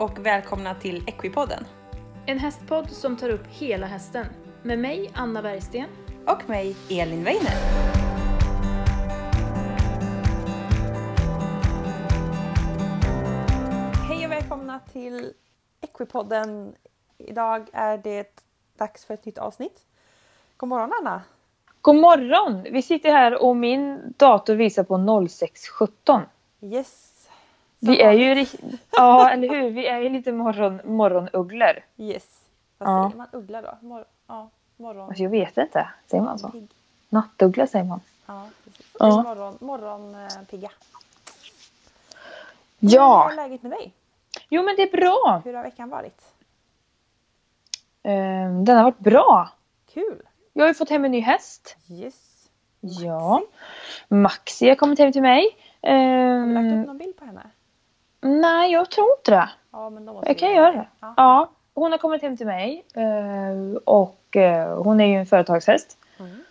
och välkomna till Equipodden. En hästpodd som tar upp hela hästen. Med mig, Anna Bergsten. Och mig, Elin Weiner. Hej och välkomna till Equipodden. Idag är det dags för ett nytt avsnitt. God morgon Anna! God morgon! Vi sitter här och min dator visar på 06.17. Yes! Vi är ju Ja, eller hur? Vi är ju lite morgon, morgonugglor. Yes! Vad Ja. säger man? Uggla då? Mor- ja, morgon... Alltså jag vet inte. Säger man så? Nattuggla säger man. Ja, precis. Ja. Morgon, morgonpigga. Ja! Hur är läget med dig? Jo men det är bra. Hur har veckan varit? Ehm, Den har varit bra. Kul! Jag har ju fått hem en ny häst. Yes! Ja. Maxi har kommit hem till mig. Har du lagt upp Ehm, någon bild på henne? Nej, jag tror inte det. Ja, men då måste Jag kan göra det. Ja. Ja, hon har kommit hem till mig. eh, Och eh, hon är ju en företagshäst. Mm.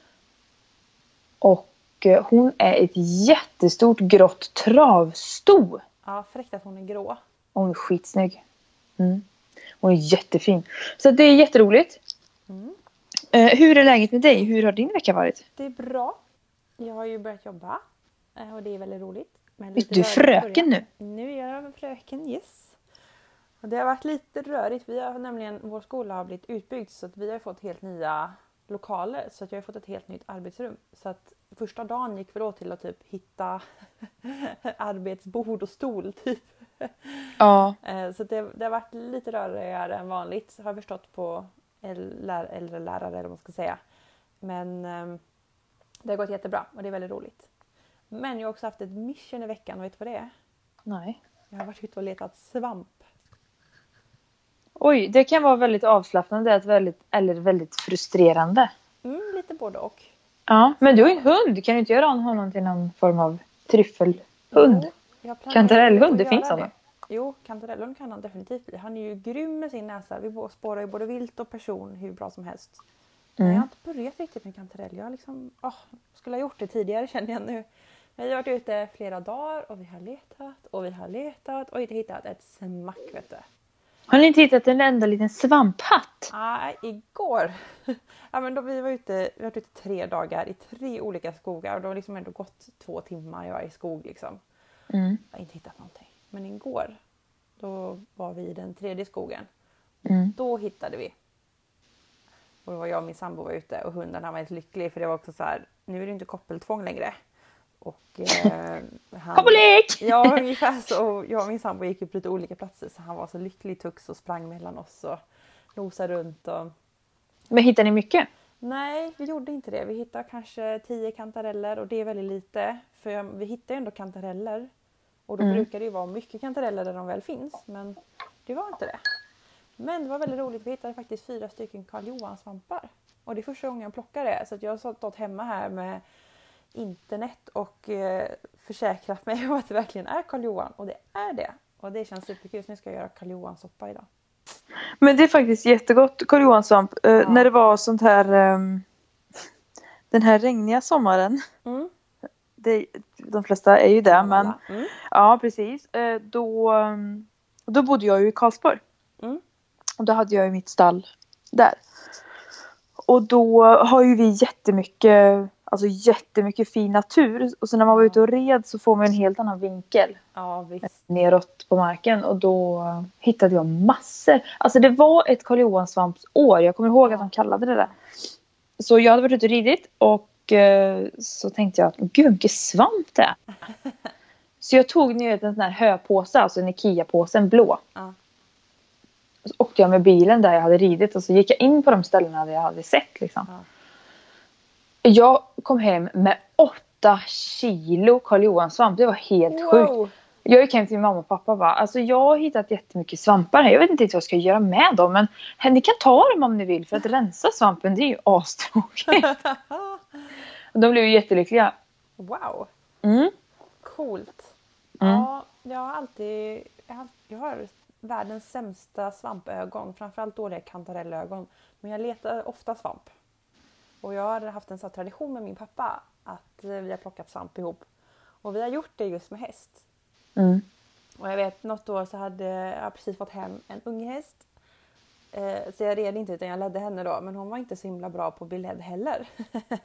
Och eh, hon är ett jättestort grått travsto. ja, fräckt att hon är grå. Hon är skitsnygg. Mm. Hon är jättefin. Så det är jätteroligt. Mm. Hur är läget med dig? Hur har din vecka varit? Det är bra. Jag har ju börjat jobba och det är väldigt roligt. Du är fröken nu? Nu är jag fröken, yes. Och det har varit lite rörigt. Vi har nämligen, vår skola har blivit utbyggd så att vi har fått helt nya lokaler. Så att jag har fått ett helt nytt arbetsrum. Så att första dagen gick vi då till att typ hitta arbetsbord och stol typ. Ja. Eh, Så det, det har varit lite rörigare än vanligt har jag förstått på äldre lärare eller vad man ska säga. Men ehm, det har gått jättebra och det är väldigt roligt. Men jag har också haft ett mission i veckan vet du vad det är? Nej. Jag har varit ute och letat svamp. Oj, det kan vara väldigt avslappnande väldigt, eller väldigt frustrerande. Mm, lite både och. Ja, men du har en hund. Kan du inte göra honom till någon form av tryffelhund? Jo, Kantarellhund, det finns sådana. Jo, kantarellhund kan han definitivt bli. Han är ju grym med sin näsa. Vi spårar ju både vilt och person hur bra som helst. Men jag har Mm. inte börjat riktigt med kantarell. Jag har liksom, åh, skulle ha gjort det tidigare känner jag nu. Vi har varit ute flera dagar och vi har letat och vi har letat och inte hittat ett smack vet du. Har ni inte hittat en enda liten svamphatt? Nej, igår. ja, men då vi var ute, vi har varit ute tre dagar i tre olika skogar och då har liksom ändå gått två timmar i varje skog liksom. Mm. Jag har inte hittat någonting. Men igår, då var vi i den tredje skogen. Mm. Då hittade vi. Och då var jag och min sambo var ute och hunden han var helt lycklig för det var också så här, nu är det inte koppeltvång längre. Och eh, han, Koppelek! Ja, ungefär så. Jag och min sambo gick upp lite olika platser så han var så lycklig tux och sprang mellan oss och nosade runt. Och... Men hittar ni mycket? Nej, vi gjorde inte det. Vi hittade kanske 10 kantareller och det är väldigt lite. För vi hittar ju ändå kantareller. Och då Mm. brukar det ju vara mycket kantareller där de väl finns. Men det var inte det. Men det var väldigt roligt. Vi hittade faktiskt fyra stycken Karl Johan-svampar. Och det är första gången jag plockar det. Så jag har stått hemma här med internet och eh, försäkrat mig om att det verkligen är Karl Johan. Och det är det. Och det känns superkul. Så nu ska jag göra Karl Johan-soppa idag. Men det är faktiskt jättegott, Karl Johan-svamp. Eh, Ja. När det var sånt här... ehm, den här regniga sommaren. Mm. Det, de flesta är ju det, men... Mm. Ja, precis. Eh, Då, ehm, då bodde jag ju i Karlsborg. Mm. Och då hade jag ju mitt stall där. Och då har ju vi jättemycket, alltså jättemycket fin natur. Och så när man var ute och red så får man en helt annan vinkel Ja, neråt på marken. Och då hittade jag massor. Alltså det var ett Karl Johan-svamps år. Jag kommer ihåg att de kallade det det. Så jag hade varit ute och ridit och eh, så tänkte jag att gud mycket svamp det är. Så jag tog ni vet, en sån här höpåse, alltså en Ikea-påse, en blå. Ja. Och så åkte jag med bilen där jag hade ridit och så gick jag in på de ställena där jag hade sett. Liksom. Ja. Jag kom hem med åtta kilo Karl Johan-svamp. Det var helt sjukt. Wow. Jag gick hem till min mamma och pappa och bara, alltså jag har hittat jättemycket svampar här. Jag vet inte vad jag ska göra med dem. Men "Hej, ni kan ta dem om ni vill för att rensa svampen det är ju astråkigt. De blev ju jättelyckliga. wow. Mm. Coolt. Mm. Ja, jag har alltid... Jag har, jag har världens sämsta svampögon. Framförallt dåliga kantarellögon. Men jag letar ofta svamp. Och jag har haft en sån tradition med min pappa att eh, vi har plockat svamp ihop. Och vi har gjort det just med häst. Mm. Och jag vet något år så hade jag precis fått hem en unghäst. Eh, så jag red inte utan jag ledde henne då men hon var inte så himla bra på att bli ledd heller.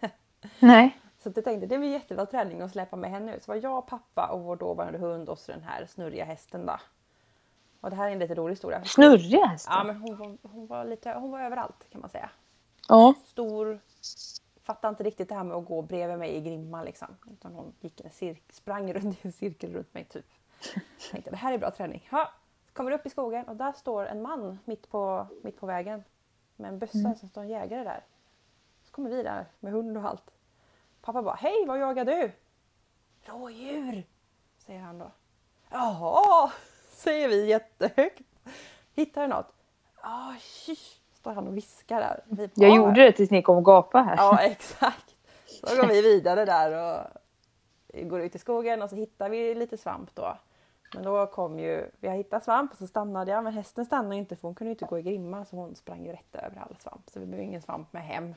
Nej. Så jag tänkte det blir jättebra träning att släppa med henne ut. Så var jag, pappa och vår dåvarande hund och så den här snurriga hästen då. Och det här är en lite rolig historia. Snurrig hästen? Ja men hon var, hon var lite, hon var överallt kan man säga. Ja. Stor, fattade inte riktigt det här med att gå bredvid mig i grimma liksom. Utan hon gick en cirk, sprang runt i en cirkel runt mig typ. Tänkte det här är bra träning. Ha! Kommer upp i skogen och där står en man mitt på, mitt på vägen. Med en bössa, Mm. så står en jägare där. Så kommer vi där med hund och allt. Pappa bara, hej vad jagar du? Rådjur! Säger han då. Jaha, säger vi jättehögt. Hittar du något? Ja, kysch, står han och viskar där. Vi Jag gjorde det tills ni kom och gapade här. Ja, exakt. Så går vi vidare där och går ut i skogen och så hittar vi lite svamp då. Men då kom ju, vi har hittat svamp och så stannade jag men hästen stannade inte för hon kunde ju inte gå i grimma så hon sprang ju rätt över all svamp. Så vi blev ingen svamp med hem.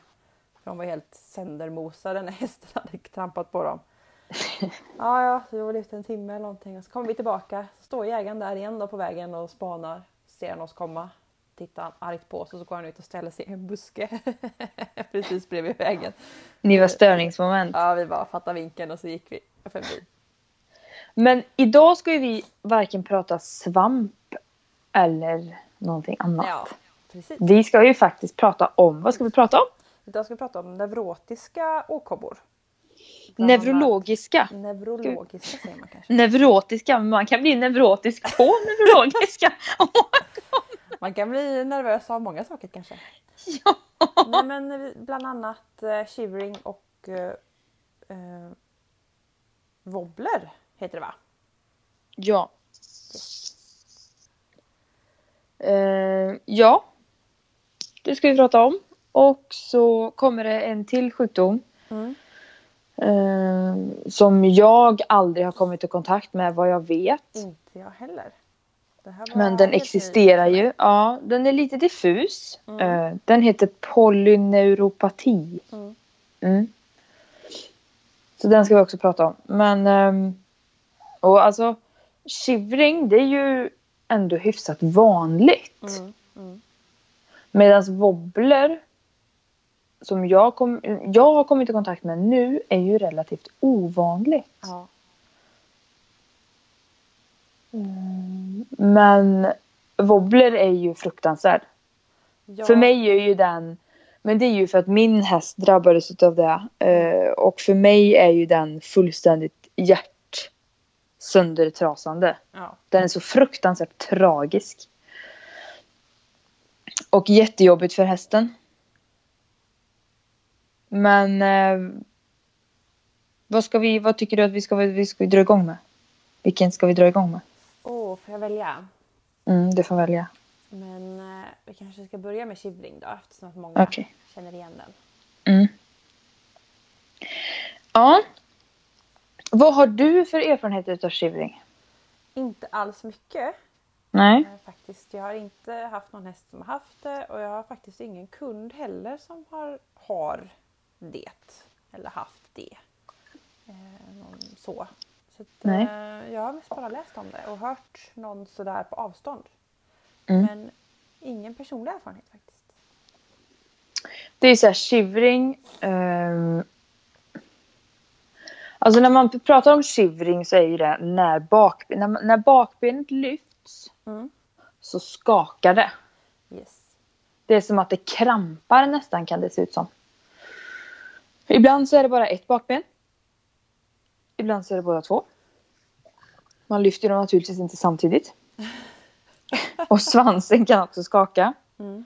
För de var helt söndermosade när hästen hade trampat på dem. Ja, ja, så vi var ute en timme eller någonting och så kommer vi tillbaka. Så står jägaren där igen då på vägen och spanar. Ser han oss komma. Tittar han argt på oss och så går han ut och ställer sig i en buske. Precis bredvid vägen. Ni var störningsmoment. Ja, vi bara fattade vinkeln och så gick vi förbi. Men idag ska ju vi varken prata svamp eller någonting annat. Ja, precis. Vi ska ju faktiskt prata om, vad ska vi prata om? Idag ska vi prata om neurotiska åkommor. Neurologiska. Neurologiska säger man kanske. Neurotiska, men man kan bli neurotisk på neurologiska. Man kan bli nervös av många saker kanske. ja. Nej, men bland annat eh, shivering och eh, eh, wobbler heter det va? Ja. Eh, ja. Det ska vi prata om. Och så kommer det en till sjukdom. Mm. Eh, som jag aldrig har kommit i kontakt med vad jag vet. Inte jag heller. Men den existerar ju. Ja, den är lite diffus. Mm. Eh, den heter polyneuropati. Mm. Mm. Så den ska vi också prata om. Men ehm, och alltså shivering det är ju ändå hyfsat vanligt. Mm. Mm. Medan wobbler som jag, kom, jag har kommit i kontakt med nu är ju relativt ovanligt. Ja. Mm, Men wobbler är ju fruktansvärd. Ja. För mig är ju den, men det är ju för att min häst drabbades av det. Eh, och för mig är ju den fullständigt hjärt söndertrasande. Ja. Den är så fruktansvärt tragisk. Och jättejobbigt för hästen. Men eh, vad, ska vi, vad tycker du att vi ska, vi ska dra igång med? Vilken ska vi dra igång med? Åh, får jag välja? Mm, det får välja. Men eh, vi kanske ska börja med shivring då eftersom att många Okej. känner igen den. Mm. Ja. Vad har du för erfarenheter av shivering? Inte alls mycket Nej. eh, faktiskt. Jag har inte haft någon häst som har haft det och jag har faktiskt ingen kund heller som har, har det. Eller haft det. Eh, någon, så. Så att, Nej. eh, jag har mest bara läst om det och hört någon sådär på avstånd. Mm. Men ingen personlig erfarenhet faktiskt. Det är så här shivering. ehm, Alltså när man pratar om shivring så är ju det när, bak, när, när bakbenet lyfts Mm. så skakar det. Yes. Det är som att det krampar nästan kan det se ut som. Ibland så är det bara ett bakben. Ibland så är det båda två. Man lyfter dem naturligtvis inte samtidigt. Och svansen kan också skaka. Mm.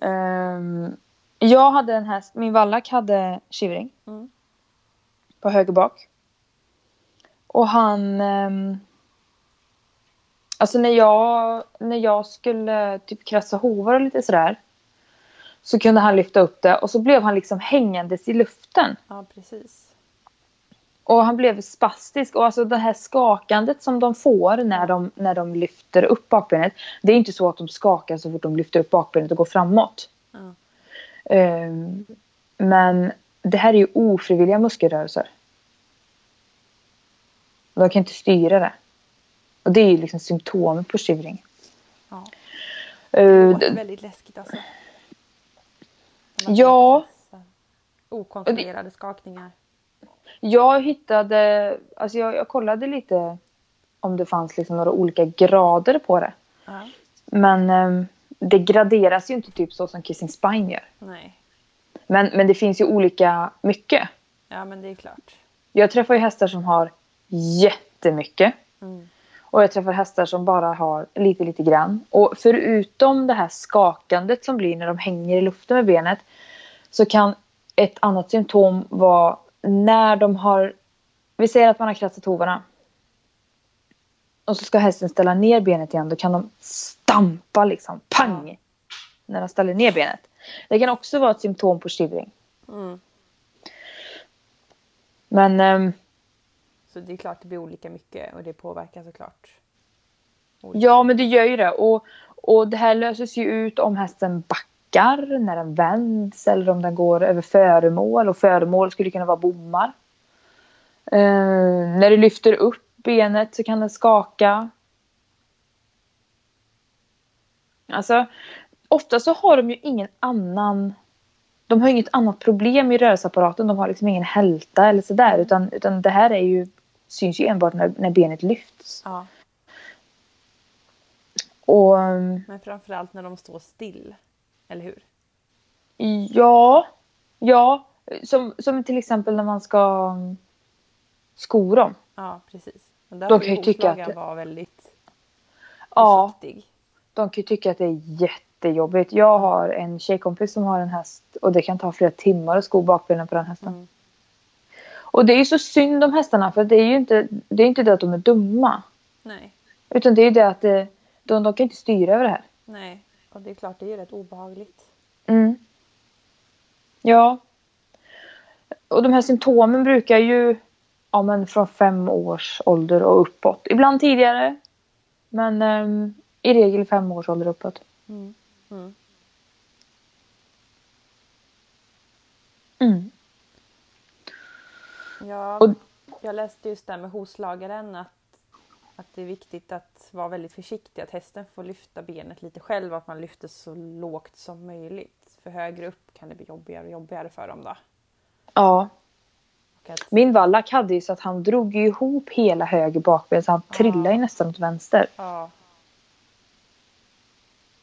Ehm, jag hade en häst, min vallack hade shivering Mm. på höger bak. Och han... ehm, alltså när jag, när jag skulle typ krassa hovar och lite sådär. Så kunde han lyfta upp det och så blev han liksom hängandes i luften. Ja precis. Och han blev spastisk. Och alltså det här skakandet som de får när de, när de lyfter upp bakbenet. Det är inte så att de skakar så fort de lyfter upp bakbenet och går framåt. Ja. Ehm, men det här är ju ofrivilliga muskelrörelser. De kan inte styra det. Och det är ju liksom symptomen på shivering. Ja. Det Eh, låter d- väldigt läskigt alltså. Ja. Okontrollerade skakningar. Jag hittade, alltså jag, jag kollade lite om det fanns liksom några olika grader på det. Ja. Men eh, det graderas ju inte typ så som Kissing Spine gör. Nej. Men, men det finns ju olika mycket. Ja men det är klart. Jag träffar ju hästar som har jättemycket. Mm. Och jag träffar hästar som bara har lite, lite grann. Och förutom det här skakandet som blir när de hänger i luften med benet. Så kan ett annat symptom vara när de har... Vi säger att man har kratsat hovarna. Och så ska hästen ställa ner benet igen. Då kan de stampa liksom. Pang! När de ställer ner benet. Det kan också vara ett symptom på shivering. Mm. Men ehm, Så det är klart det blir olika mycket och det påverkar såklart. Olika. Ja, men det gör ju det. Och, och det här löses ju ut om hästen backar, när den vänds eller om den går över föremål. Och föremål skulle kunna vara bommar. Eh, när du lyfter upp benet så kan den skaka. Alltså, ofta så har de ju ingen annan... De har inget annat problem i rörelseapparaten. De har liksom ingen hälta eller sådär. Utan, utan det här är ju, syns ju enbart när, när benet lyfts. Ja, Och... men framförallt när de står still. Eller hur? Ja, ja. Som, som till exempel när man ska mm, sko dem. Ja, precis. Men där får kan ju tycka att vara väldigt Ja, försiktig. de kan ju tycka att det är jättejobbigt. Jag har en tjejkompis som har en häst och det kan ta flera timmar att sko bakbenen på den hästen. Mm. Och det är ju så synd om hästarna för det är ju inte det, är inte det att de är dumma. Nej, Utan det är ju det att det, de, de kan inte styra över det här. nej. Och det är klart, det är ju rätt obehagligt. Mm. Ja. Och de här symptomen brukar ju ja, men från fem års ålder och uppåt. Ibland tidigare. Men ehm, i regel fem års ålder uppåt. Mm. Mm. Mm. Ja, Och- jag läste just där med hovslagaren att, att det är viktigt att vara väldigt försiktig. Att hästen får lyfta benet lite själv att man lyfter så lågt som möjligt. För högre upp kan det bli jobbigare och jobbigare för dem då. Ja. Att, Min vallack hade ju så att han drog ihop hela höger bakben så han trillade ju nästan åt vänster. ja,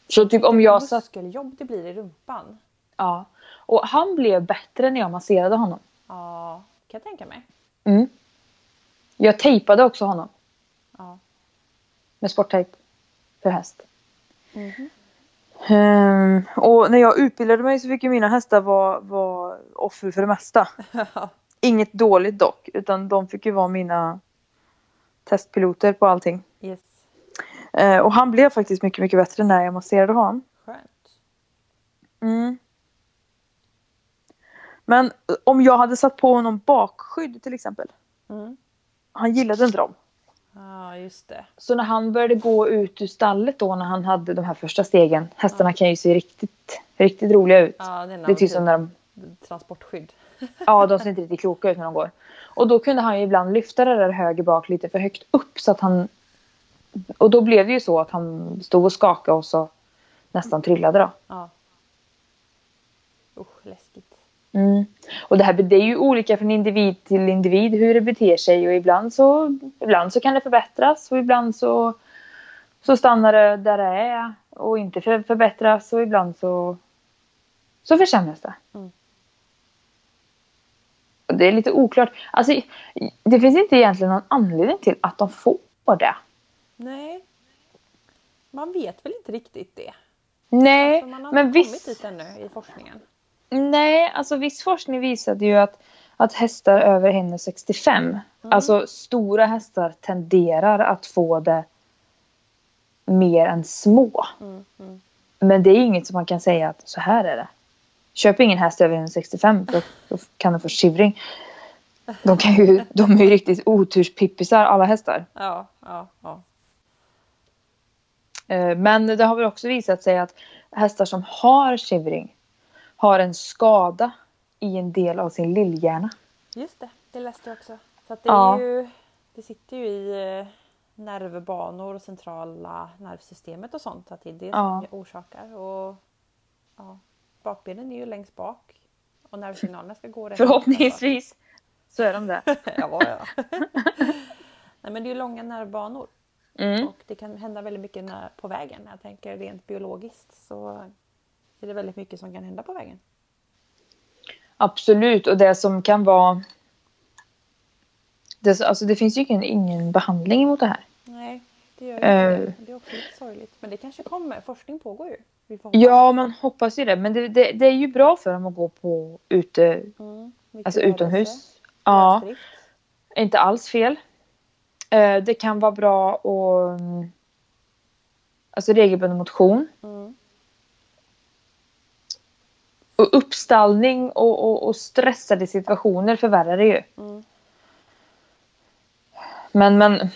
Så typ om jag satt... Muskeljobb det blir i rumpan. Ja. Och han blev bättre när jag masserade honom. Ja, kan jag tänka mig. Mm. Jag tejpade också honom Ja. med sporttejp för häst. Mhm. Ehm, och när jag utbildade mig så fick ju mina hästar vara, vara offer för det mesta. Inget dåligt dock, utan de fick ju vara mina testpiloter på allting. yes, Eh, och han blev faktiskt mycket, mycket bättre när jag masserade honom. skönt. Mm. Men eh, om jag hade satt på honom bakskydd till exempel. Mm. Han gillade inte dem. Ja, just det. Så när han började gå ut ur stallet då när han hade de här första stegen. Hästarna kan ju se riktigt, riktigt roliga ut. Det är, det är typ som när de transportskydd. Ja, de ser inte riktigt kloka ut när de går. Och då kunde han ju ibland lyfta det där höger bak lite för högt upp så att han... Och då blev det ju så att han stod och skakade och så nästan trillade då. Ja. Mm. Och det här det är ju olika från individ till individ hur det beter sig och ibland så, ibland så kan det förbättras och ibland så, så stannar det där det är och inte för, förbättras och ibland så, så försämras det. Mm. Och det är lite oklart. Alltså, det finns inte egentligen någon anledning till att de får det. Nej. Man vet väl inte riktigt det. Nej, Alltså, man har men inte kommit visst. dit ännu i forskningen. Nej, alltså viss forskning visade ju att, att hästar över 1,65, alltså stora hästar tenderar att få det mer än små. Mm, mm. Men det är inget som man kan säga att så här är det. Köp ingen häst över 1,65 då, då kan de få shivring. De, kan ju, de är ju riktigt oturspippisar alla hästar. Ja, ja, ja. Eh, Men det har väl också visat sig att hästar som har shivring har en skada i en del av sin lillhjärna. Just det, det läste jag också. Så det, är Ja. ju, det sitter ju i eh, nervbanor och centrala nervsystemet och sånt. Att det är det Ja. som orsakar. Och, ja, bakbenen är ju längst bak och nervsignalerna ska gå rätt alltså. Förhoppningsvis så är de det. ja, ja. Nej, men det är ju långa nervbanor Mm. och det kan hända väldigt mycket på vägen. Jag tänker rent biologiskt så är det väldigt mycket som kan hända på vägen. Absolut, och det som kan vara... Det, alltså det finns ju ingen, ingen behandling mot det här. Nej, det gör Eh. inte det. Det är också lite sorgligt. Men det kanske kommer. Forskning pågår ju. Ja, man hoppas ju det. Men det, det, det är ju bra för dem att gå på ute, Mm, alltså utomhus. Ja, lösdrift. inte alls fel. Eh, Det kan vara bra att... mm, Alltså regelbunden motion. Mm. Och uppstallning och, och, och stressade situationer förvärrar det ju. Mm. Men, men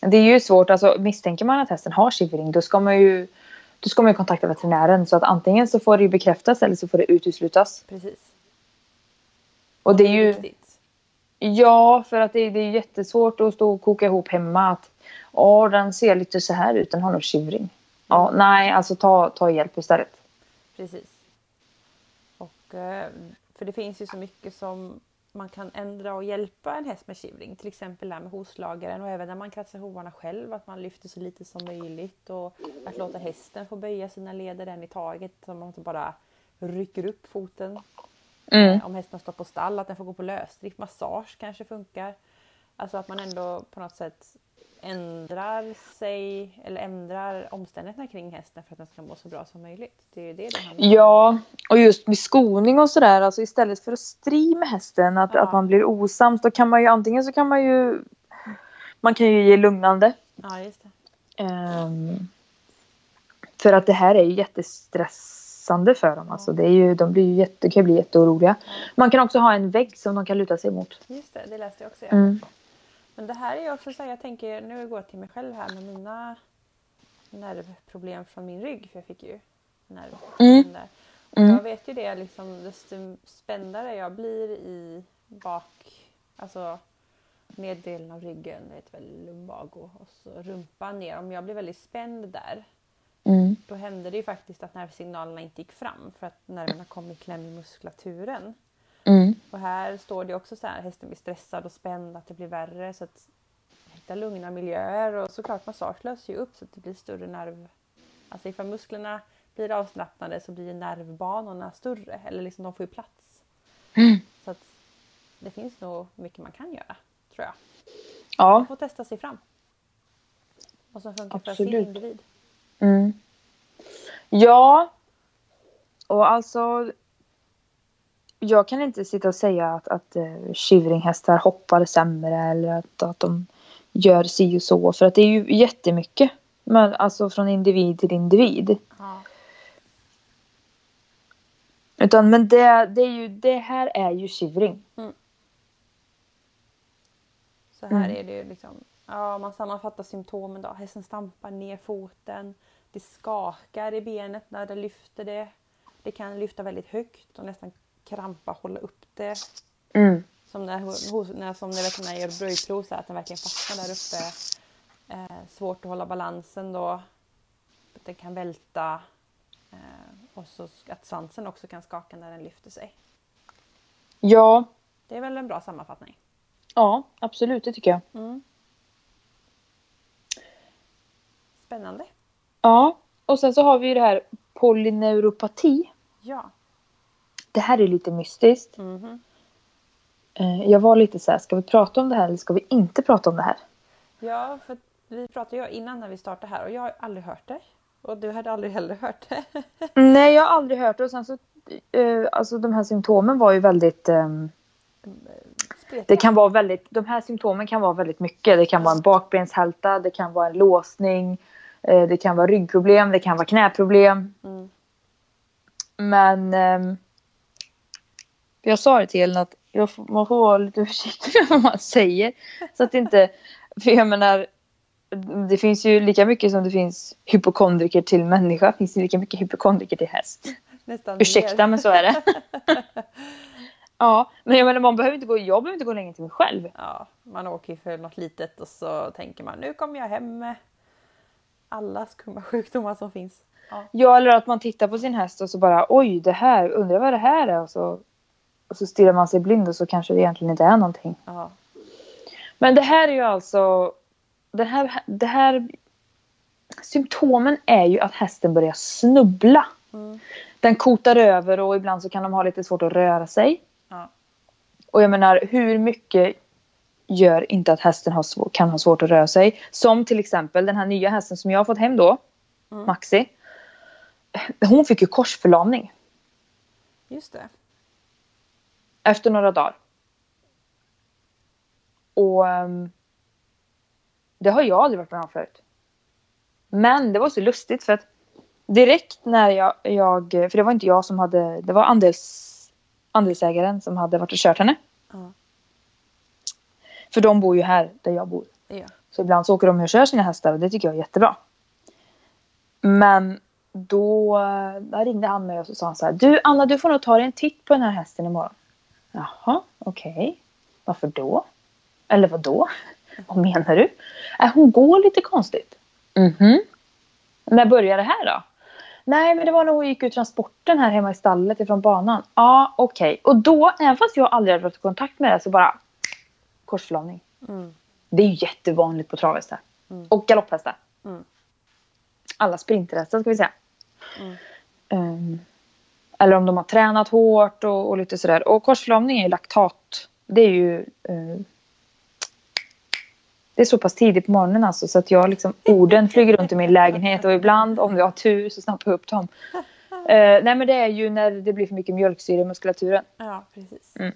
det är ju svårt. Alltså, misstänker man att hästen har shivering då ska man ju då ska man ju kontakta veterinären så att antingen så får det bekräftas eller så får det uteslutas. Precis. Och det är ju viktigt. ja för att det, är- det är jättesvårt att stå och koka ihop hemma att ja den ser lite så här ut den har nog shivering. Ja nej alltså ta, ta hjälp istället. Precis. För det finns ju så mycket som man kan ändra och hjälpa en häst med shivering. Till exempel det här med hoslagaren och även när man kratsar hovarna själv. Att man lyfter så lite som möjligt och att låta hästen få böja sina leder en i taget. Så man inte bara rycker upp foten. Mm. Om hästen står på stall, att den får gå på lösdrift. Massage kanske funkar. Alltså att man ändå på något sätt ändrar sig eller ändrar omständigheterna kring hästen för att den ska må så bra som möjligt. Det är det det handlar om. Ja, och just med skoning och sådär, alltså istället för att stri med hästen, att, Ja. att man blir osams, då kan man ju antingen så kan man ju man kan ju ge lugnande. Ja, just det. Ehm, för att det här är ju jättestressande för dem. Alltså det är ju, de blir ju jätte, kan ju bli jätteoroliga. Man kan också ha en vägg som de kan luta sig mot. Just det, det läste jag också. Ja. Mm. Men det här är ju också så här, jag tänker, nu går jag till mig själv här med mina nervproblem från min rygg, för jag fick ju nervproblem Mm. där. Mm. Jag vet ju det, liksom, desto spändare jag blir i bak, alltså neddelen av ryggen, det heter väl lumbago, och så rumpan ner. Om jag blir väldigt spänd där, Mm. då hände det ju faktiskt att nervsignalerna inte gick fram för att nerverna kom i kläm i muskulaturen. Mm. Och här står det också så här, hästen blir stressad och spänd, att det blir värre. Så att hitta lugna miljöer och såklart massage löser ju upp så att det blir större nerv... Alltså ifall musklerna blir avslappnade så blir nervbanorna större, eller liksom de får ju plats. Mm. Så att det finns nog mycket man kan göra, tror jag. Ja. Man får testa sig fram. Vad som funkar för sin Absolut. individ. Mm. Ja. Och alltså. Jag kan inte sitta och säga att, att uh, hoppar sämre eller att, att de gör si och så. För att det är ju jättemycket. Men, alltså från individ till individ. Ja. Utan men det, det, är ju, det här är ju shivering. Så här Mm. är det ju liksom, ja man sammanfattar symptomen då. Hästen stampar ner foten. Det skakar i benet när det lyfter det. Det kan lyfta väldigt högt och nästan krampa hålla upp det. Mm. Som när, när, som när veterinären gör bröjprov så att den verkligen fastnar där uppe. Eh, svårt att hålla balansen då. Att den kan välta. Eh, och så att svansen också kan skaka när den lyfter sig. Ja, Det är väl en bra sammanfattning. ja, absolut det tycker jag. Mm. Spännande. Ja, och sen så har vi ju det här polyneuropati. Ja. Det här är lite mystiskt. Eh, Jag var lite så här, ska vi prata om det här eller ska vi inte prata om det här? Ja, för vi pratade ju innan när vi startade här och jag har aldrig hört det. Och du hade aldrig heller hört det. Nej, jag har aldrig hört det och sen så, eh, alltså de här symptomen var ju väldigt, Spretiga. det kan vara väldigt, de här symptomen kan vara väldigt mycket. Det kan vara en bakbenshälta, det kan vara en låsning, eh, det kan vara ryggproblem, det kan vara knäproblem. Mm. Men ehm, jag sa det till Elin att jag man får vara lite försiktig med vad man säger. Så att inte, för jag menar, det finns ju lika mycket som det finns hypokondriker till människa, finns det lika mycket hypokondriker till häst. Nästan Ursäkta mer. men så är det. Ja, men jag menar man behöver inte gå, jag behöver inte gå länge till mig själv. Ja, man åker ju för något litet och så tänker man nu kommer jag hem med alla skumma sjukdomar som finns. Ja. Ja, eller att man tittar på sin häst och så bara oj, det här, undrar vad det här är och så, och så stirrar man sig blind och så kanske det egentligen inte är någonting. Ja. Men det här är ju alltså, det här, det här symptomen är ju att hästen börjar snubbla. Mm. Den kotar över och ibland så kan de ha lite svårt att röra sig. Ja. Och jag menar, hur mycket gör inte att hästen har svår, kan ha svårt att röra sig? Som till exempel den här nya hästen som jag har fått hem då, Mm. Maxi. Hon fick ju korsförlamning Just det. Efter några dagar. Och ehm, det har jag aldrig varit med om förut. Men det var så lustigt för att direkt när jag, jag för det var inte jag som hade, det var andels, andelsägaren som hade varit och kört henne. Ja. För de bor ju här där jag bor. Ja. Så ibland så åker de och kör sina hästar och det tycker jag är jättebra. Men då, då ringde han mig och så sa han så här. Du Anna, du får nog ta dig en titt på den här hästen imorgon. Jaha, okej. Varför då? Eller vad då? Vad menar du? Äh, hon går lite konstigt. Mhm. När började det här då? Nej, men det var när hon gick ur transporten här hemma i stallet ifrån banan. Ja, okej. Och då, även fast jag aldrig hade varit i kontakt med det, så bara korsförlamning. Mm. Det är ju jättevanligt på travhästar. Mm. Och galopphästar. Mm. Alla sprinterhästar ska vi säga. Mm. Eller om de har tränat hårt och, och lite sådär. Och korsförlamning är ju laktat. Det är ju... eh, det är så pass tidigt på morgonen alltså så att jag liksom orden flyger runt i min lägenhet och ibland om jag har tur så snappar jag upp dem. Eh, nej men det är ju när det blir för mycket mjölksyra i muskulaturen. Ja, precis. Eh,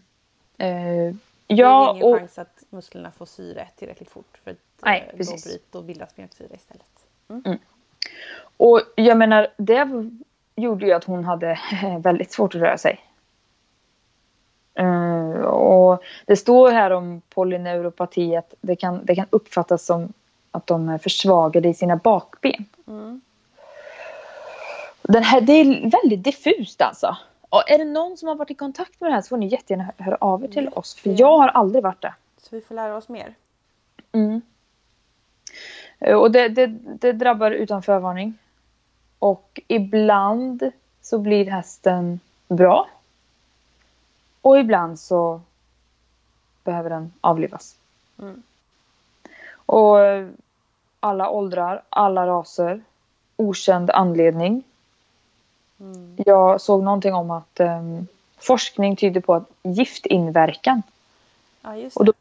det är ja ingen och chans att musklerna får syre tillräckligt fort. För att, Nej, eh. Då, bryt, då bildas mjölksyra istället. Och jag menar, det gjorde ju att hon hade väldigt svårt att röra sig. Eh, och det står här om polyneuropati att det kan, det kan uppfattas som att de är försvagade i sina bakben. Mm. Den här, det är väldigt diffust alltså. Och är det någon som har varit i kontakt med det här så får ni jättegärna hö- höra av er till oss. För jag har aldrig varit det. Så vi får lära oss mer. Mm. Eh, Och det, det, det drabbar utan förvarning. Och ibland så blir hästen bra. Och ibland så behöver den avlivas. Mm. Och eh, alla åldrar, alla raser, okänd anledning. Mm. Jag såg någonting om att em, forskning tyder på att giftinverkan Ja, Och då-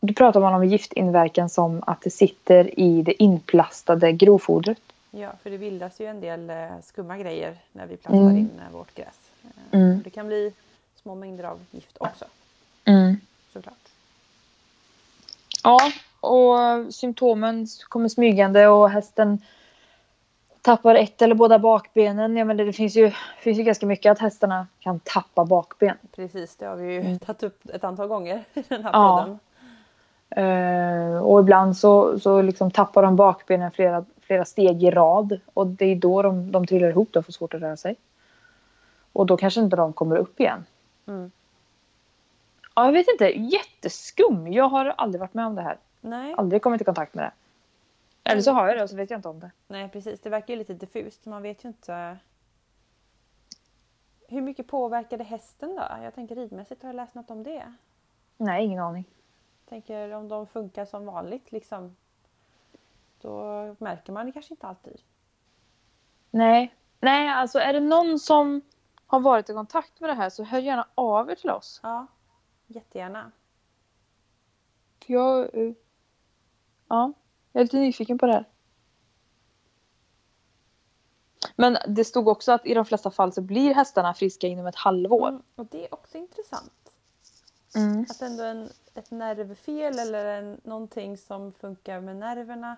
Då pratar man om giftinverkan som att det sitter i det inplastade grovfodret. Ja, för det bildas ju en del eh, skumma grejer när vi plastar Mm. in eh, vårt gräs. Eh, Mm. Det kan bli små mängder av gift också, såklart. Ja, och symptomen kommer smygande och hästen tappar ett eller båda bakbenen. Ja, men det, finns, ju, finns ju ganska mycket att hästarna kan tappa bakben. Precis, det har vi ju tagit upp ett antal gånger i den här Mm. Ja. podden. Eh, och ibland så, så liksom tappar de bakbenen flera, flera steg i rad. Och det är då de, de trillar ihop och får svårt att röra sig. Och då kanske inte de kommer upp igen. Mm. Ja, jag vet inte. Jätteskum. Jag har aldrig varit med om det här. Nej, Aldrig kommit i kontakt med det. Eller så har jag det och så vet jag inte om det. nej, precis. Det verkar ju lite diffust. Man vet ju inte. Hur mycket påverkade hästen då? Jag tänker ridmässigt, har jag läst något om det? Nej, ingen aning. tänker om de funkar som vanligt liksom. Då märker man det kanske inte alltid. Nej. Nej, alltså är det någon som har varit i kontakt med det här så hör gärna av er till oss. Ja, jättegärna. För jag... eh, Ja, jag är lite nyfiken på det här. Men det stod också att i de flesta fall så blir hästarna friska inom ett halvår. Mm, och det är också intressant. Mm. Att ändå en, ett nervfel eller en, någonting som funkar med nerverna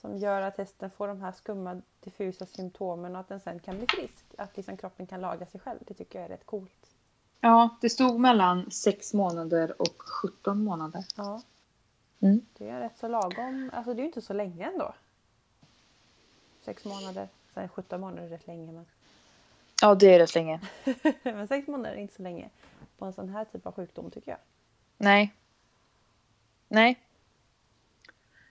som gör att hästen får de här skumma diffusa symptomen och att den sen kan bli frisk. Att liksom kroppen kan laga sig själv. Det tycker jag är rätt coolt. Ja, det stod mellan 6 månader och 17 månader. Ja. Mm. Det är rätt så lagom. Alltså det är ju inte så länge ändå. Sex månader. Sen 17 månader är rätt länge. Men, Ja, det är rätt länge. men sex månader är inte så länge. på en sån här typ av sjukdom tycker jag. Nej. Nej.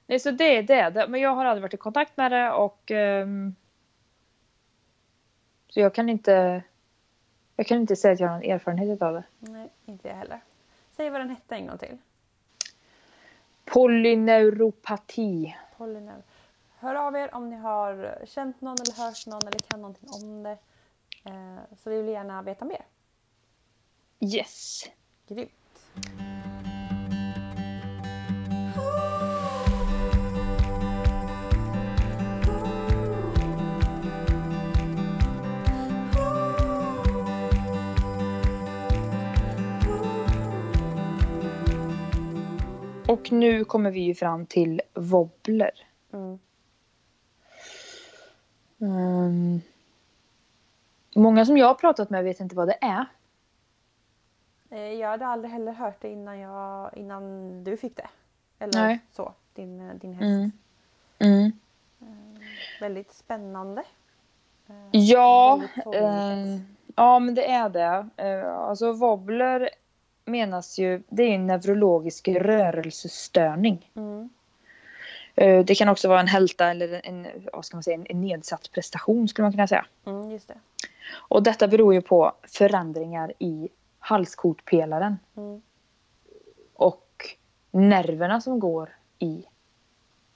Nej, så det är det. Men jag har aldrig varit i kontakt med det och ehm, så jag kan inte jag kan inte säga att jag har någon erfarenhet av det. Nej, inte jag heller. Säg vad den hette en gång till. Polyneuropati. Polyneuр. Hör av er om ni har känt någon eller hört någon eller kan någonting om det. Eh, så vi vill gärna veta mer. Yes. Grymt. Och nu kommer vi ju fram till wobbler. Mm. Ehm, många som jag har pratat med vet inte vad det är. Eh, jag hade aldrig heller hört det innan, jag, innan du fick det. Eller Nej. så, din, eh, din häst. Mm. Mm. Väldigt spännande. Eh, Ja, väldigt sorgligt. eh, ja men det är det. Eh, alltså wobbler menas ju, det är en neurologisk rörelsestörning. Mm. Eh, det kan också vara en hälta eller en, vad ska man säga, en, nedsatt prestation skulle man kunna säga. Mm, just det. Och detta beror ju på förändringar i halskotpelaren Mm. och nerverna som går i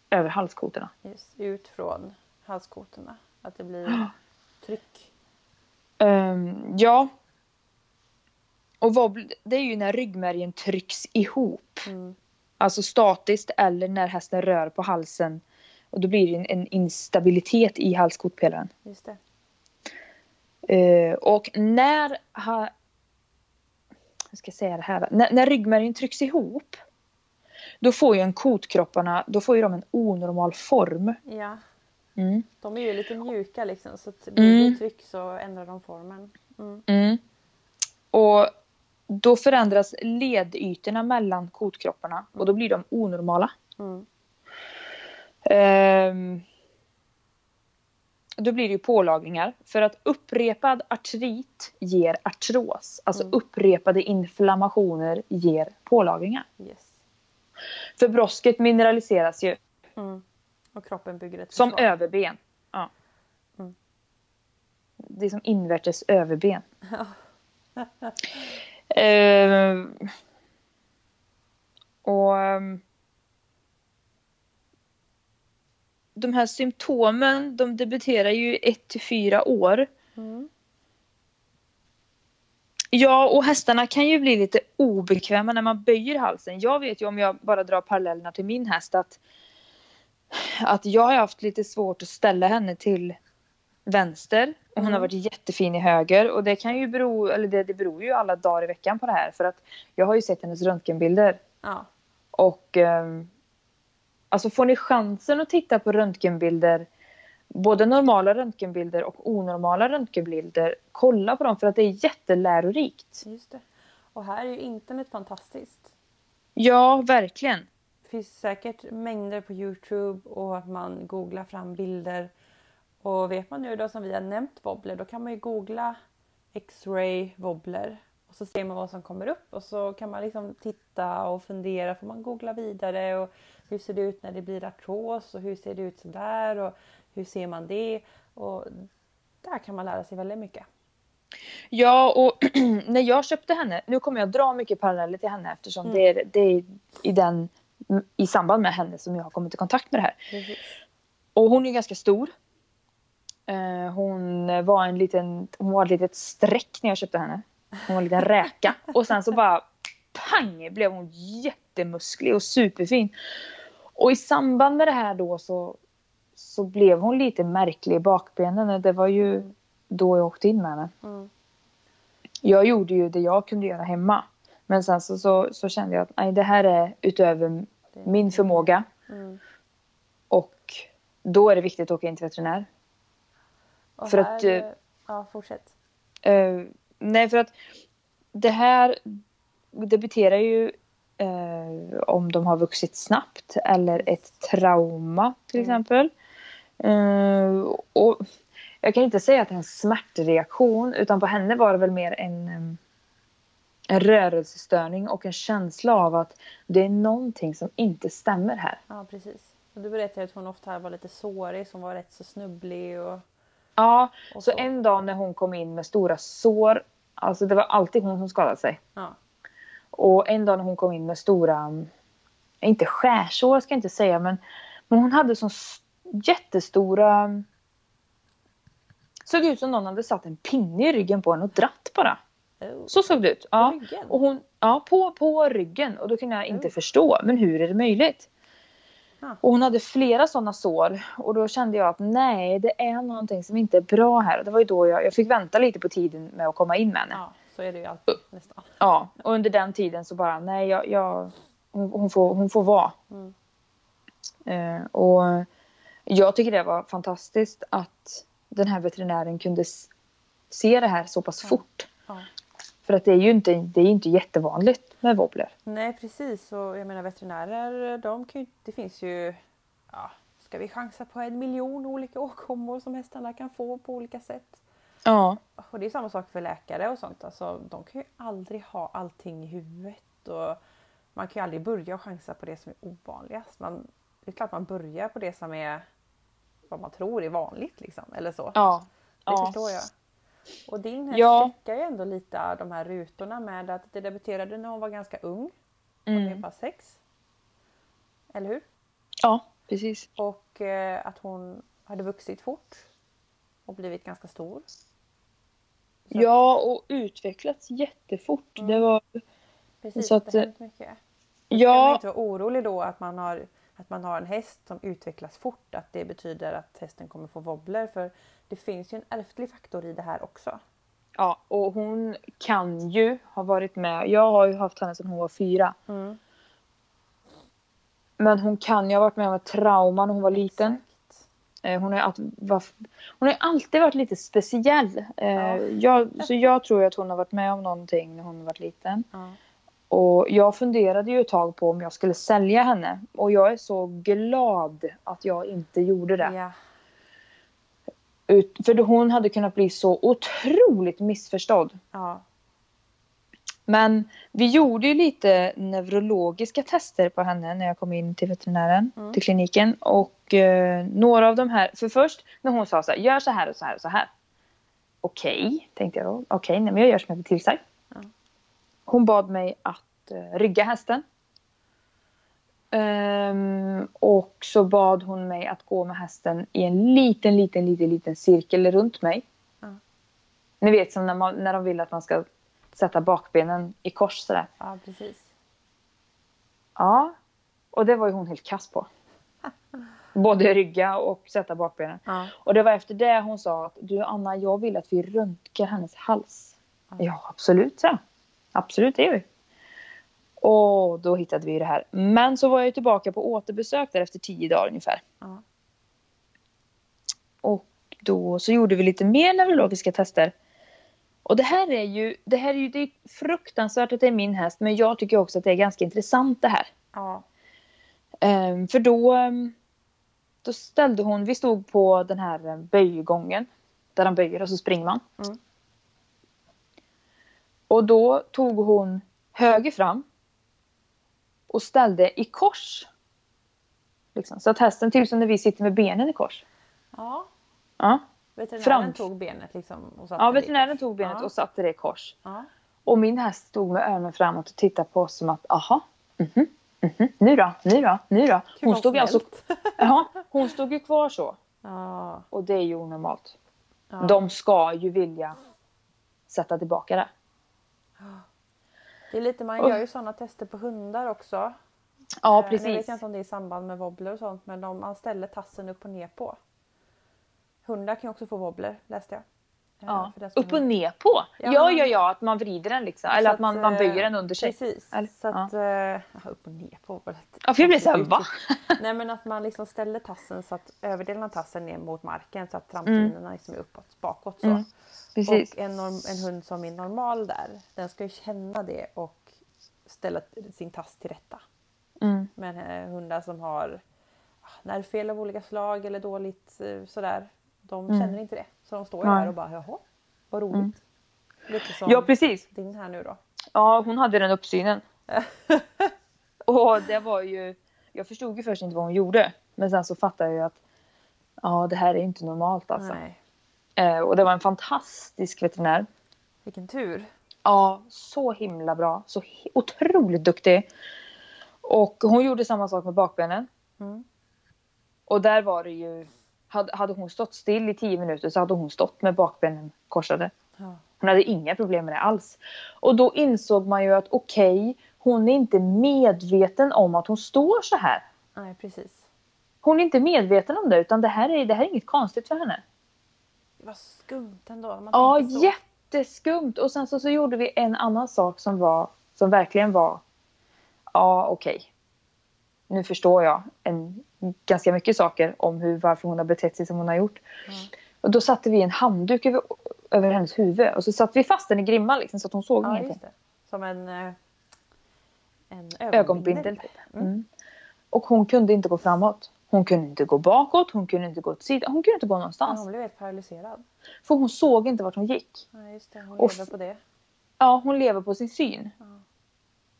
över halskotorna. Just, ut från halskotorna. Att det blir tryck. Ehm, ja. Och wobbl, det är ju när ryggmärgen trycks ihop. Mm. Alltså statiskt eller när hästen rör på halsen. Och då blir det en, en instabilitet i halskotpelaren. Just det. Eh, och när, ha, jag ska säga det här, när, när ryggmärgen trycks ihop då får ju en kotkropparna då får ju de en onormal form. Ja, Mm. de är ju lite mjuka liksom så blir det Mm. tryck så ändrar de formen. Mm. Mm. Och då förändras ledytorna mellan kotkropparna och då blir de onormala. Mm. Ehm, då blir det ju pålagringar. För att upprepad artrit ger artros. Alltså Mm. upprepade inflammationer ger pålagringar. Yes. För brosket mineraliseras ju Mm. Och kroppen bygger ett som försvar. överben. Ja. Mm. Det är som invärtes överben. Ehm, och ehm, de här symptomen de debuterar ju 1 till 4 år. Mm. Ja, och hästarna kan ju bli lite obekväma när man böjer halsen. Jag vet ju om jag bara drar parallellerna till min häst att, att jag har haft lite svårt att ställa henne till vänster och hon Mm. har varit jättefin i höger och det kan ju bero, eller det, det beror ju alla dagar i veckan på det här för att jag har ju sett hennes röntgenbilder Ja. och ehm, alltså får ni chansen att titta på röntgenbilder både normala röntgenbilder och onormala röntgenbilder kolla på dem för att det är jättelärorikt. Just det. Och här är ju internet fantastiskt. Ja, verkligen. Det finns säkert mängder på Youtube och att man googlar fram bilder. Och vet man nu då som vi har nämnt wobbler då kan man ju googla X-ray wobbler. Och så ser man vad som kommer upp och så kan man liksom titta och fundera. Får man googla vidare och hur ser det ut när det blir artros och hur ser det ut sådär och hur ser man det? Och där kan man lära sig väldigt mycket. Ja, och när jag köpte henne, nu kommer jag dra mycket paralleller till henne eftersom Mm. det, är, det är i, den, i samband med henne som jag har kommit i kontakt med det här. Precis. Och hon är ganska stor. Eh, hon var en liten, hon var ett litet streck när jag köpte henne. Hon var en liten räka. Och sen så bara pang blev hon jättemusklig och superfin. Och i samband med det här då så, så blev hon lite märklig i bakbenen. Det var ju då jag åkte in med henne. Mm. Jag gjorde ju det jag kunde göra hemma. Men sen så, så, så kände jag att nej, det här är utöver min förmåga. Mm. Och då är det viktigt att åka in till veterinär. Och För här, att, eh, Ja, fortsätt. Eh, nej, för att det här debuterar ju eh, om de har vuxit snabbt eller ett trauma till Mm. exempel. Eh, och jag kan inte säga att det är en smärtreaktion utan på henne var det väl mer en, em, en rörelsestörning och en känsla av att det är någonting som inte stämmer här. Ja, precis. Och du berättade att hon ofta var lite sårig, så hon var rätt så snubblig och... Ja, så så. en dag när hon kom in med stora sår, alltså det var alltid hon som skadade sig. Ja. Och en dag när hon kom in med stora, inte skärsår ska jag inte säga, men, men hon hade så jättestora... Såg ut som någon hade satt en pinne i ryggen på henne och dratt bara. Oh. Så såg det ut. Ja. ryggen? Och hon, ja, på, på ryggen. Och då kunde jag inte Oh. förstå, men hur är det möjligt? Och hon hade flera sådana sår och då kände jag att nej, det är någonting som inte är bra här. Och det var ju då jag, jag fick vänta lite på tiden med att komma in med henne. Ja, så är det ju alltid nästan. Ja, och under den tiden så bara, nej, jag, jag, hon, hon, får, hon får vara. Mm. Eh, och jag tycker det var fantastiskt att den här veterinären kunde se det här så pass Ja. fort. För att det är ju inte, det är inte jättevanligt med wobbler. Nej precis och jag menar veterinärer de kan ju, det finns ju ja, ska vi chansa på en miljon olika åkommor som hästarna kan få på olika sätt. Ja, Och det är samma sak för läkare och sånt. Alltså, de kan ju aldrig ha allting i huvudet. Och man kan ju aldrig börja chansa på det som är ovanligast. Man, det är klart man börjar på det som är vad man tror är vanligt. Liksom, eller så. ja. Det ja. förstår jag. Och din häst Ja. checkar ju ändå lite av de här rutorna med att det debuterade när hon var ganska ung. Hon Mm. bara sex. Eller hur? Ja, precis. Och eh, att hon hade vuxit fort och blivit ganska stor. Så Ja, och utvecklats jättefort. Mm. Det var... Precis, så att det har hänt mycket. Ja, inte vara orolig då att man, har, att man har en häst som utvecklas fort, att det betyder att hästen kommer få wobbler. För det finns ju en ärftlig faktor i det här också. ja, och hon kan ju ha varit med. Jag har ju haft henne sedan hon var fyra. Men hon kan ju ha varit med om ett trauma när hon var liten. Exakt. Eh, Hon har, hon har alltid varit lite speciell. Eh, Ja. Jag, så jag tror att hon har varit med om någonting när hon var liten. Ja. Och jag funderade ju ett tag på om jag skulle sälja henne. Och jag är så glad att jag inte gjorde det. Ja. Ut, för hon hade kunnat bli så otroligt missförstådd. ja. Men vi gjorde ju lite neurologiska tester på henne när jag kom in till veterinären, Mm. till kliniken. Och eh, några av de här, för först när hon sa så här, gör så här och så här och så här. Okej, tänkte jag då. Okej, nej men jag gör som jag blir tillsagd. Hon bad mig att eh, rygga hästen. Ehm, och så bad hon mig att gå med hästen i en liten, liten, liten, liten cirkel runt mig. Ja. Ni vet som när, man, när de vill att man ska sätta bakbenen i kors sådär. ja, precis. Ja, och det var ju hon helt kass på. Både rygga och sätta bakbenen. Ja. Och det var efter det hon sa att du Anna, jag vill att vi röntgar hennes hals. Ja. Ja, absolut, så. Absolut, det gör vi. Och då hittade vi det här. Men så var jag tillbaka på återbesök där efter tio dagar ungefär. Ja. Och då så gjorde vi lite mer neurologiska tester. Och det här är ju, det här är ju det är fruktansvärt att det är min häst, men jag tycker också att det är ganska intressant det här. Ja. Ehm, för då, ehm, då ställde hon, vi stod på den här böjgången. Där han böjer och så springer man. Mm. Och då tog hon höger fram. Och ställde i kors. Liksom, så att hästen, typ som när vi sitter med benen i kors. ja. Ja, Veterinären Fram. tog benet liksom och satte ja veterinären tog benet Ja. och satte det i kors. Ja. Och min häst stod med öronen framåt och tittade på oss som att aha, mhm, mhm, nu då, nu då, nu då. Hon stod, alltså, ja, hon stod ju kvar så. Ja. Och det är ju onormalt. Ja. De ska ju vilja sätta tillbaka det. Det är lite, man gör ju sådana tester på hundar också. Ja, Eh, Nu vet precis. jag inte om det är i samband med wobbler och sånt men de, man ställer tassen upp och ner på. Hundar kan ju också få wobbler läste jag. Eh, Ja. Upp och ner på? Ja. Ja, ja, ja, att man vrider den liksom. Eller Så att man, man eh, böjer den under sig. Precis. Eller- så att, eh, ja, upp och ner på. var ett Ja, för jag blir såhär, va? Nej men att man liksom ställer tassen så att överdelen av tassen ner mot marken så att framtinerna liksom är uppåt, bakåt så. Mm, Precis. Och en, norm, en hund som är normal där, den ska ju känna det och ställa sin tass till rätta. Mm. Men eh, hundar som har ah, nervfel av olika slag eller dåligt eh, sådär, de Mm. känner inte det. Så de står ju där och bara jaha, vad roligt. Mm. Lite som Ja, precis. din här nu då. Ja, hon hade den uppsynen. och det var ju... Jag förstod ju först inte vad hon gjorde. Men sen så fattade jag ju att ja, det här är inte normalt alltså. Nej. Eh, och det var en fantastisk veterinär. Vilken tur. Ja, så himla bra. Så otroligt duktig. Och hon gjorde samma sak med bakbenen. Mm. Och där var det ju... Hade, hon stått still i tio minuter så hade hon stått med bakbenen korsade. Ja. Hon hade inga problem med det alls. Och då insåg man ju att okej, hon är inte medveten om att hon står så här. Nej, precis. Hon är inte medveten om det utan det här är, det här är inget konstigt för henne. Var skumt ändå. Man Ja, jätteskumt. Och sen så, så gjorde vi en annan sak som var som verkligen var ja, okej. Nu förstår jag en, ganska mycket saker om hur, varför hon har betett sig som hon har gjort. Mm. Och då satte vi en handduk över, över hennes huvud och så satte vi fast den i grimman liksom, så att hon såg Ja, ingenting. Som en, eh, en Ögonbindel. typ. Mm. Mm. Och hon kunde inte gå framåt. Hon kunde inte gå bakåt, hon kunde inte gå åt sidan, hon kunde inte gå Ja, någonstans. hon blev helt paralyserad. För hon såg inte vart hon gick. Ja, just det. Hon Och lever på det. Ja, hon lever på sin syn. Ja.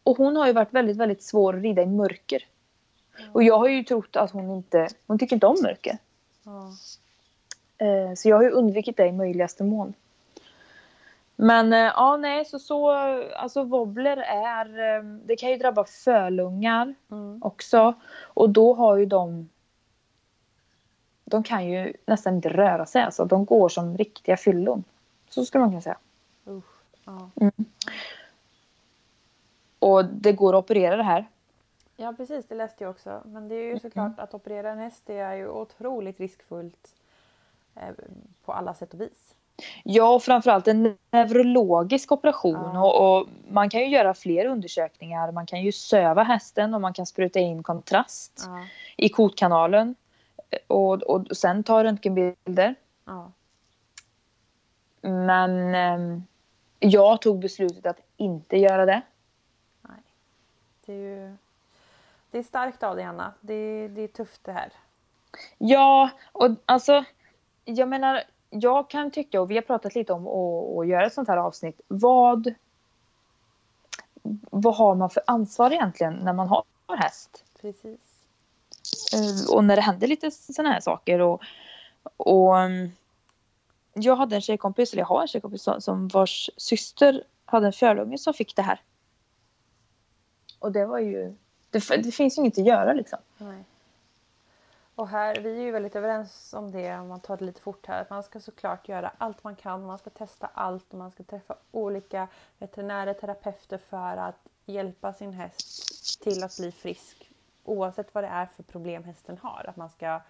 Och hon har ju varit väldigt, väldigt svår att rida i mörker. Och jag har ju trott att hon inte, hon tycker inte om mörker. Ja. Eh, Så jag har ju undvikit det i möjligaste mån. Men eh, ja, nej, så så, alltså wobbler är, eh, det kan ju drabba fölungar Mm. också. Och då har ju de, de kan ju nästan inte röra sig alltså. De går som riktiga fyllon. Så skulle man kunna säga. Usch. Ja. Och det går att operera det här. ja, precis. Det läste jag också. Men det är Mm. ju såklart att operera en häst det är ju otroligt riskfullt eh, på alla sätt och vis. Ja, och framförallt en neurologisk operation. Ja. Och, och man kan ju göra fler undersökningar. Man kan ju söva hästen och man kan spruta in kontrast Ja. i kotkanalen. Och, och sen ta röntgenbilder. Ja. Men ehm, jag tog beslutet att inte göra det. Nej. Det är ju det är starkt av dig Anna. Det det är tufft det här. Ja, och alltså jag menar, jag kan tycka, och vi har pratat lite om att, att göra ett sånt här avsnitt. Vad, vad har man för ansvar egentligen när man har häst? Precis. Eh, och när det hände lite sådana här saker. Och, och mm, jag hade en tjejkompis, eller jag har en tjejkompis som, vars syster hade en fjölunge som fick det här. Och det var ju, det, det finns ju inget att göra liksom. Nej. Och här, vi är ju väldigt överens om det om man tar det lite fort här. Att man ska såklart göra allt man kan. Man ska testa allt och man ska träffa olika veterinärer, terapeuter för att hjälpa sin häst till att bli frisk. Oavsett vad det är för problem hästen har. Att man ska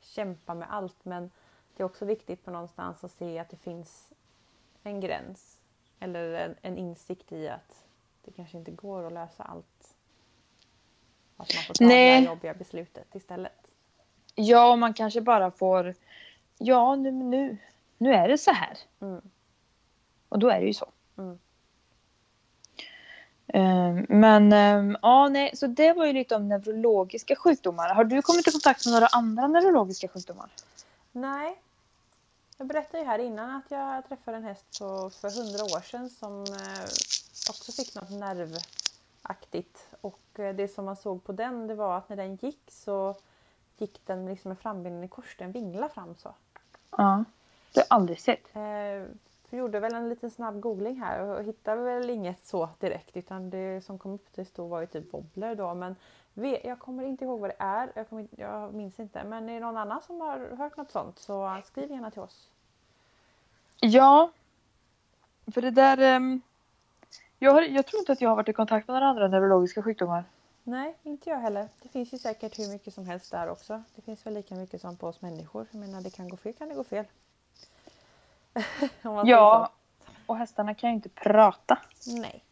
kämpa med allt. Men det är också viktigt på någonstans att se att det finns en gräns. Eller en, en insikt i att det kanske inte går att lösa allt. Att man får ta det Nej. här jobbiga beslutet istället. Ja, man kanske bara får, ja nu, nu, nu är det så här. Mm. Och då är det ju så. Mm. Eh, Men eh, ja, nej, så det var ju lite om neurologiska sjukdomar. Har du kommit i kontakt med några andra neurologiska sjukdomar? Nej. Jag berättade ju här innan att jag träffade en häst på, för hundra år sedan som eh, också fick något nervaktigt. Och eh, det som man såg på den det var att när den gick så gick den liksom med frambenen i kors. Den vinglade fram så. Ja. Det har jag aldrig sett. Vi gjorde väl en liten snabb googling här och hittade väl inget så direkt utan det som kom upp det stod var ju typ wobbler då men jag kommer inte ihåg vad det är, jag, kommer, jag minns inte men är det någon annan som har hört något sånt så skriv gärna till oss. Ja. För det där... ehm, jag, har, jag tror inte att jag har varit i kontakt med några andra neurologiska sjukdomar. Nej, inte jag heller. Det finns ju säkert hur mycket som helst där också. Det finns väl lika mycket som på oss människor. Jag menar det kan gå fel kan det gå fel. Ja. Och hästarna kan ju inte prata. Nej.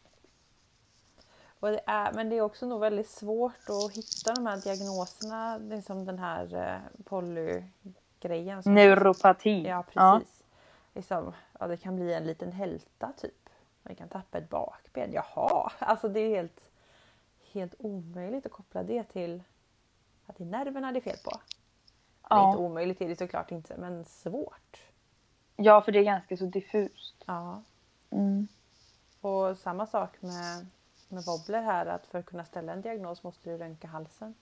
Och det är, men det är också nog väldigt svårt att hitta de här diagnoserna. Liksom den här eh, polygrejen. Neuropati. Ja, precis. Liksom, ja, det kan bli en liten hälta typ. Man kan tappa ett bakben. Jaha, alltså det är helt, helt omöjligt att koppla det till att det är nerverna det är fel på. Ja. inte omöjligt är det såklart inte, men svårt. Ja, för det är ganska så diffust. Ja. Mm. Och samma sak med, med wobbler här att för att kunna ställa en diagnos måste du röntga halsen.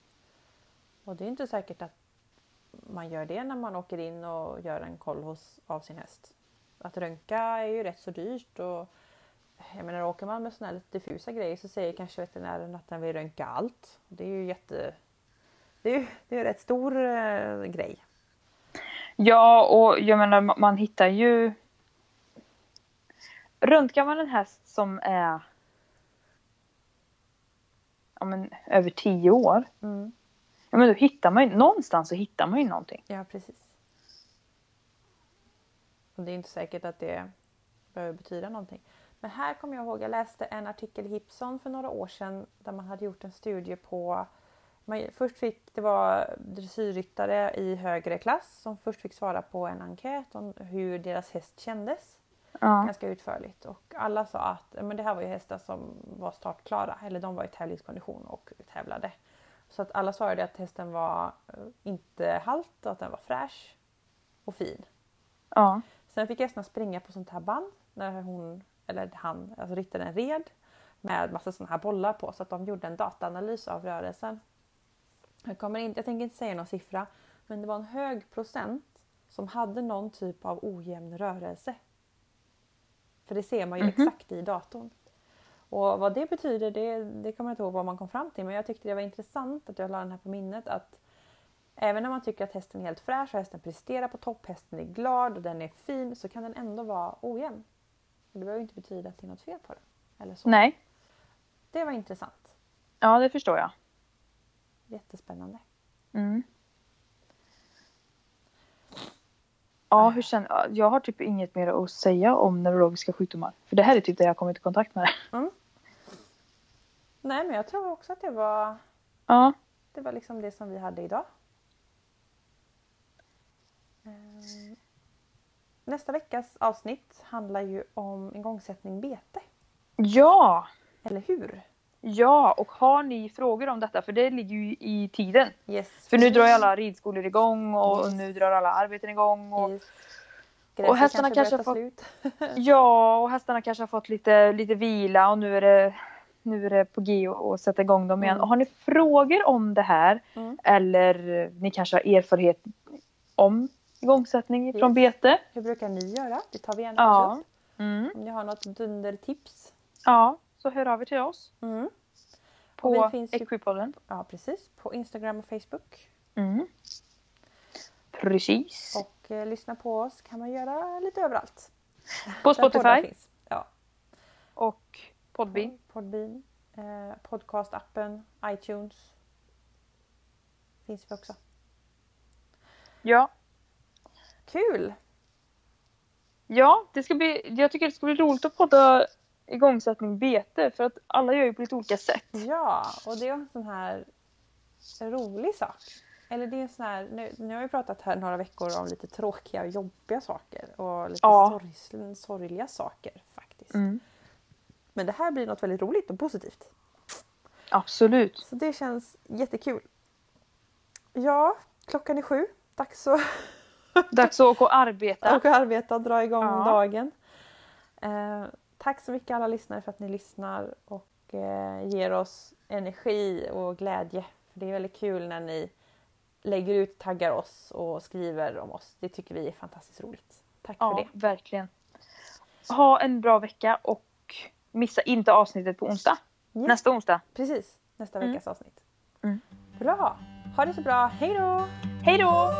Och det är inte säkert att man gör det när man åker in och gör en koll hos, av sin häst. Att röntga är ju rätt så dyrt och jag menar åker man med sådana här lite diffusa grejer så säger kanske veterinären att den vill röntga allt. Det är ju jätte... Det är ju det är en rätt stor eh, grej. Ja, och jag menar ma- man hittar ju... Röntgar man en häst som är ja, men, över tio år, Mm. ja, men då hittar man ju, någonstans så hittar man ju någonting. Ja, precis. Och det är inte säkert att det behöver betyda någonting. Men här kommer jag ihåg, jag läste en artikel i Hipson för några år sedan där man hade gjort en studie på man, först fick det var dressyrryttare i högre klass som först fick svara på en enkät om hur deras häst kändes. Ja. Ganska utförligt. Och alla sa att men det här var ju hästar som var startklara eller de var i tävlingskondition och tävlade. Så att alla svarade att hästen var eh, inte halt och att den var fräsch och fin. ja. Sen fick hästarna springa på sånt här band när hon, eller han, alltså ryttaren red med massa sådana här bollar på så att de gjorde en dataanalys av rörelsen. Jag, kommer inte, jag tänker inte säga någon siffra men det var en hög procent som hade någon typ av ojämn rörelse. För det ser man ju Mhm. exakt i datorn. Och vad det betyder det, det kommer jag inte ihåg vad man kom fram till men jag tyckte det var intressant att jag la den här på minnet att Även när man tycker att hästen är helt fräsch och hästen presterar på topp, hästen är glad och den är fin så kan den ändå vara ojämn. Och det behöver inte betyda att det är något fel på den. Eller så. Nej, Det var intressant. ja det förstår jag. Jättespännande. Mm. Ja, hur känner ja, jag? har typ inget mer att säga om neurologiska sjukdomar. För det här är typ det jag kommit i kontakt med. Nej men jag tror också att det var, Ja, det var liksom det som vi hade idag. Ehm, Nästa veckas avsnitt handlar ju om igångsättning bete. ja, Eller hur? Ja. Och har ni frågor om detta? För det ligger ju i tiden. Yes. För nu drar ju alla ridskolor igång och Yes. nu drar alla arbeten igång. Och, Yes. och hästarna kanske ta fått-. Ja, och hästarna kanske har fått lite, lite vila och nu är det, nu är det på G att att sätta igång dem igen. Mm. Och har ni frågor om det här Mm. eller ni kanske har erfarenhet om igångsättning Yes. från bete? Hur brukar ni göra? Det tar vi gärna Ja. upp. Mm. Om ni har något dundertips. Ja, så hör av er till oss Mm. på Equipodden. Ja precis. På Instagram och Facebook. Mm. Precis. Och eh, lyssna på oss kan man göra lite överallt. På Spotify. Ja. och Podbean. Podbean. Eh, podcastappen. iTunes. Finns vi också. Ja. Kul! Ja, det ska bli, jag tycker det ska bli roligt att podda igångsättning bete för att alla gör ju på lite olika sätt. Ja, och det är en sån här rolig sak. Eller det är en sån här, nu, nu har vi pratat här några veckor om lite tråkiga och jobbiga saker och lite Ja. sorg, sorgliga saker faktiskt. Mm. Men det här blir något väldigt roligt och positivt. Absolut. Så det känns jättekul. Ja, klockan är sju. Dags att Dags att åka och arbeta. åka och arbeta och dra igång Ja. dagen. Eh, tack så mycket alla lyssnare för att ni lyssnar och eh, ger oss energi och glädje. För Det är väldigt kul när ni lägger ut, taggar oss och skriver om oss. Det tycker vi är fantastiskt roligt. Tack för Ja, det. verkligen. Ha en bra vecka och missa inte avsnittet på onsdag. Ja. Nästa onsdag. Precis, nästa Mm. veckas avsnitt. Mm. Bra! Ha det så bra, hej då! Hej då!